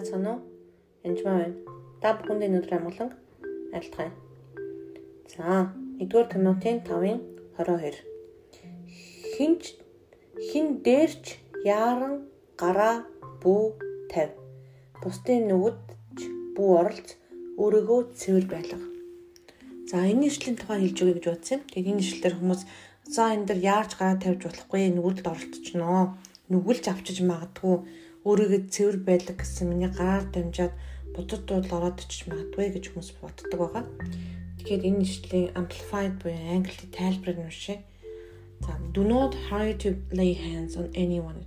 Байцгаана уу? Янжмаа байна. Та бүхэнд өнөөдөр амгалан айлтгая. За, 1-р Тимотийн 5-ын 22. Хинч хин дээрч яаран гараа бүү тавь. Бусдын нүгэж бүү оролц өөрийгөө цэвэр байлга. За, энэ ишлэлийн тухай хэлж өгье гэж бодсон. Тэгээд энэ ишлэлээр хүмүүс за энэ дэр яарч гараа тавьж болохгүй нүгэлд оролцчихноо. Нүгэлж авчиж магадгүй өөрийгөө цэвэр байлаг гэсэн миний гараар дамжаад будад дуудал ороод ичиж магадгүй гэж хүмүүс боддог байгаа. Тэгэхээр энэ ишлэлийн amplified буюу англи тайлбарыг уншъя. За do not hurry to lay hands on anyone.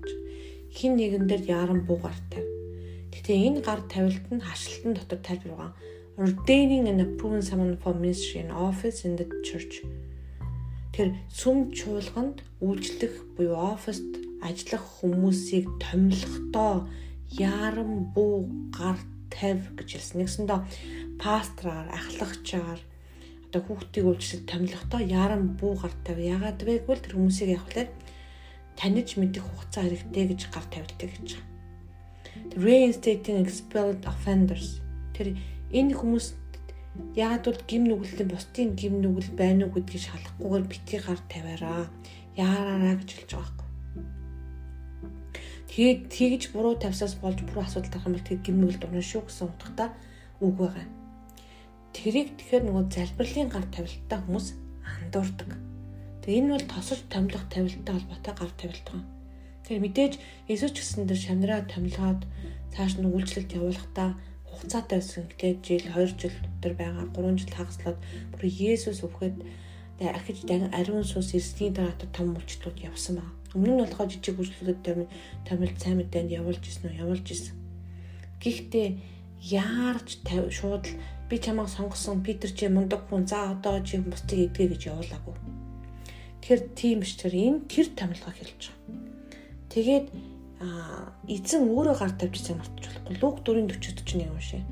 Хин нэгэн дээр яран буу гар тавь. Гэтэ энэ гар тавилт нь хашлтан дотор тайлбар байгаа. Ordaining and approving someone for ministry and office in the church. Тэр сүм чуулганд үйлчлэх буюу оффист ажиллах хүмүүсийг томилохдоо яран буу гар тавь гэж хэлсэн. Нэгсэндээ пастраар, ахлагчаар одоо хүүхдийг үйлчлэл томилохдоо яран буу гар тавь. Ягаад вэ гэвэл тэр хүмүүсийг яг хэлээд таниж мэдэх хугацаа хэрэгтэй гэж гар тавьдаг гэж байна. Reinstating expelled offenders. Тэр энэ хүмүүс яагаад бол гим нүгэлтэн бусдын гим нүгэл байна уу гэдгийг шалахгүйгээр битгий гар тавиараа. Яараараа гэж хэлж байгаа Тэгээд тэгж буруу тавьсаас болж буруу асуудал гарах юм бол тэг гимнүүл дурна шүү гэсэн утгатай үг байгаа. Тэрийг тэгэхээр нөгөө залбирлын гар тавилттай хүмүүс андуурдаг. Тэгээ энэ бол тосож томилох тавилттай холбоотой гар тавилт байна. Тэгэхээр мэдээж Есүс ч гэсэн тэр шамнараа томилгоод цааш нь үйлчлэлт явуулахдаа хугацаатай байсан. Тэгээд жил 2 жил дотор байгаа 3 жил хагаслаад бүр Есүс өвхөд ахиж ариун сүнс ирсний дараа том үйлчлүүд явсан байна. Өмнө нь болохоор жижиг үйлчлүүлүүд томилт сайн мэдээнд явуулж исэн үү? Явуулж исэн. Гэхдээ яарч шууд би чамайг сонгосон Питер чи мундаг хүн за одоо чи бусдыг эдгээ гэж явуулаагүй. Тэгэхээр тийм биш тэр энэ тэр томилгоо хэлж байгаа. Тэгээд эзэн өөрөө гар тавьчихсан мартаж болохгүй. Луг 4:40-41 уншия.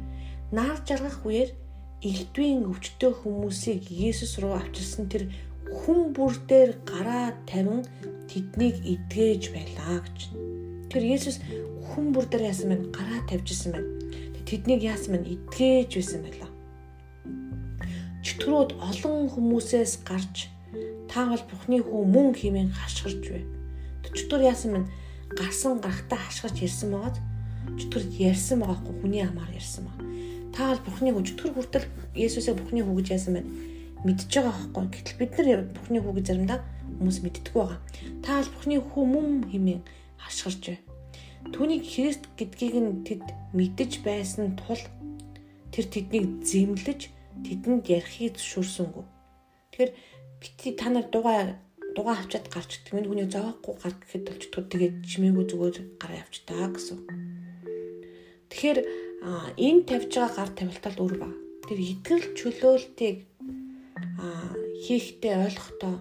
Наар жаргах үеэр элдвийн өвчтөе хүмүүсийг Есүс руу авчирсан тэр хүн бүр дээр гараа тавин тэднийг эдгэж байлаа гэж. Тэр Есүс хүн бүр дээр яасан байна? Гараа тавьжсэн байна. Тэднийг яасан байна? Эдгэж байсан байлаа. Чөтгөрүүд олон хүмүүсээс гарч та бол Бухны хүү мөн хэмээн хашгирч бай. Чөтгөр яасан байна? Гарсан гарахтаа хашгирч ирсэн байгаад чөтгөр ярьсан байгаа хгүй хүний амаар ярьсан байгаа. Та бол Бухны хүү чөтгөр хүртэл Есүсээ Бухны хүү гэж яасан байна? Мэдж байгаа байхгүй. Гэтэл бид нар Бухны хүү гэж заримдаа хүмүүс мэддэг байгаа. Та аль бүхний хүмүүм хэмээн хашгирч бай. Түүнийг Христ гэдгийг нь тэд мэдэж байсан тул тэр тэднийг зэмлэж тэдэнд ярихыг зөвшөөрсөнгөө. Тэгэхээр бити та нар дугаа дугаа авчаад гарч идэх. Миний хүний зовоохгүй гар гэхэд болчдгоо тэгээд чимээгүй зүгээр гараа явч таа гэсэн. Тэгэхээр энэ тавьж байгаа гар тавилтал өөр ба. Тэр итгэл чөлөөлтийг хийхдээ ойлгохдоо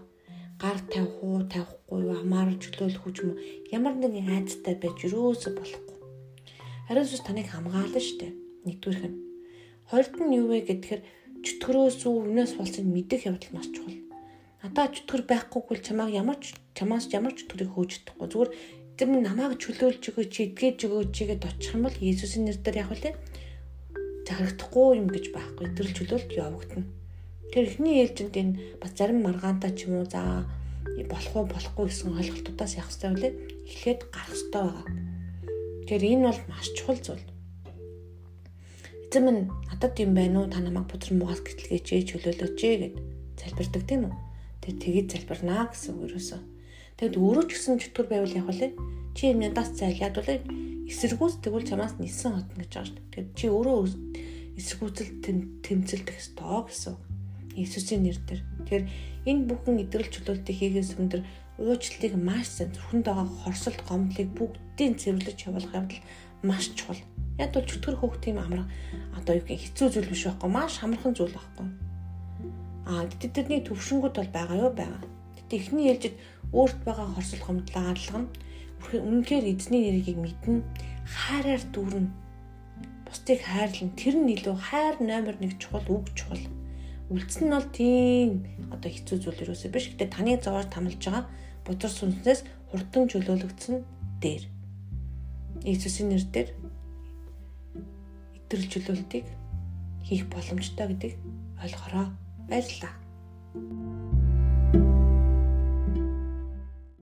гар тавих уу тавихгүй юу хамаарч чөлөөлөх үү юм ямар нэгэн айцтай байж юусоо болохгүй. Харин зүс таныг хамгаална штэ. Нэгдүгээрх нь. Хоёрд нь юу вэ гэхээр чөтгөрөөс үү өнөөс болсон мэдэх явдал маш чухал. Надаа чөтгөр байхгүйг чамааг ямар чамаас ямар ч төрийг хөөж чадахгүй. Зүгээр тэр минь намааг чөлөөлж өгөө чи эдгэж өгөө чигээд очих юм бол Иесусийн нэрээр яг үлээ зарагдахгүй юм гэж байхгүй. Тэр чөлөөлт явагдана Тэр ихний ээлжинд энэ бас зарим маргаантай ч юм уу за болох уу болохгүй гэсэн ойлголтуудаас явах хэрэгтэй үлээ эхлээд гарах хэрэгтэй байгаа. Тэгэхээр энэ бол маш чухал зүйл. Эзэн минь надад юм байна уу? Та намайг будран муугаас гэтлгээч ээ чөлөөлөөч гэд залбирдаг тийм үү? Тэр тэгээд залбирнаа гэсэн үг юусэн. Тэгэд өөрөө ч гэсэн чөтгөр байвал яг үлээ чи юм ядаас зайлаад үлээ эсэргүүц тэгвэл чамаас нисэн хотно гэж байгаа шүү дээ. Тэгэхээр чи өөрөө эсэргүүцэл тэмцэлдэх ёстой гэсэн. Иесусийн нэрээр. Тэгэхээр энэ бүхэн идрэл чөлөөлтийг хийгээс өндөр уучлалыг маш сайн зөвхөн байгаа хорсолт гомдлыг бүгдийг цэвэрлэж явуулах явдал маш чухал. Яг бол чөтгөр хөөхт юм амрах одоо юу гэх хэцүү зүйл биш байхгүй маш хамархан зүйл байхгүй. Аа тэдний төвшнгүүд бол байгаа юу байгаа. Тэд ихний ээлжид өөрт байгаа хорсол гомдлоо гаргалгана. Үнэхээр эзний нэрийг мэднэ. Хайраар дүүрнэ. Бусдыг хайрлан тэр нь илүү хайр номер 1 чухал үг чухал Үлдсэн нь бол тийм одоо хэцүү зүйл юусоо биш. Гэтэ таны зовоор тамлж байгаа бодор сүнснээс хурдан чөлөөлөгдсөн дээр. Иесусийн нэрээр хүндрэл чөлөөлтийг хийх боломжтой гэдгийг ойлгороо. Баярлалаа.